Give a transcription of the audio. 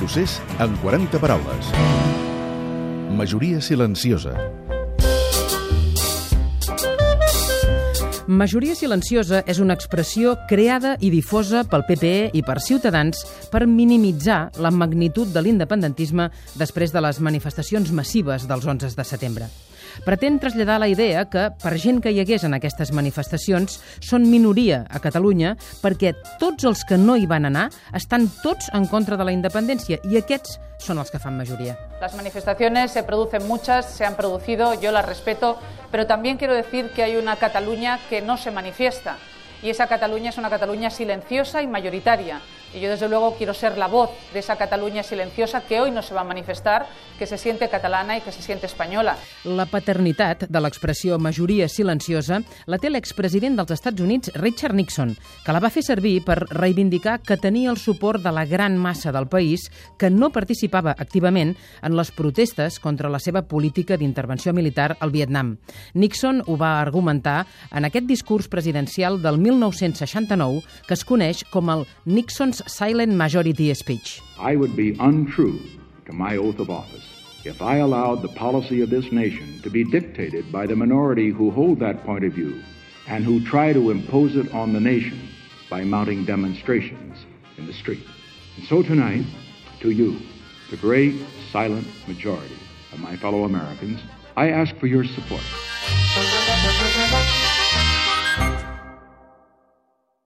Procés en 40 paraules. Majoria silenciosa. Majoria silenciosa és una expressió creada i difosa pel PPE i per Ciutadans per minimitzar la magnitud de l'independentisme després de les manifestacions massives dels 11 de setembre. Pretén traslladar la idea que, per gent que hi hagués en aquestes manifestacions, són minoria a Catalunya perquè tots els que no hi van anar estan tots en contra de la independència i aquests són els que fan majoria. Las manifestaciones se producen muchas, se han producido, yo las respeto, pero también quiero decir que hay una Cataluña que no se manifiesta. Y esa Cataluña es una Cataluña silenciosa y mayoritaria. Y yo, desde luego, quiero ser la voz de esa Cataluña silenciosa que hoy no se va a manifestar, que se siente catalana i que se siente espanyola. La paternitat de l'expressió majoria silenciosa la té l'expresident dels Estats Units, Richard Nixon, que la va fer servir per reivindicar que tenia el suport de la gran massa del país que no participava activament en les protestes contra la seva política d'intervenció militar al Vietnam. Nixon ho va argumentar en aquest discurs presidencial del 1969 que es coneix com el Nixon's Silent Majority Speech. I would be untrue to my oath of office if I allowed the policy of this nation to be dictated by the minority who hold that point of view and who try to impose it on the nation by mounting demonstrations in the street. And so tonight, to you, the great silent majority of my fellow Americans, I ask for your support.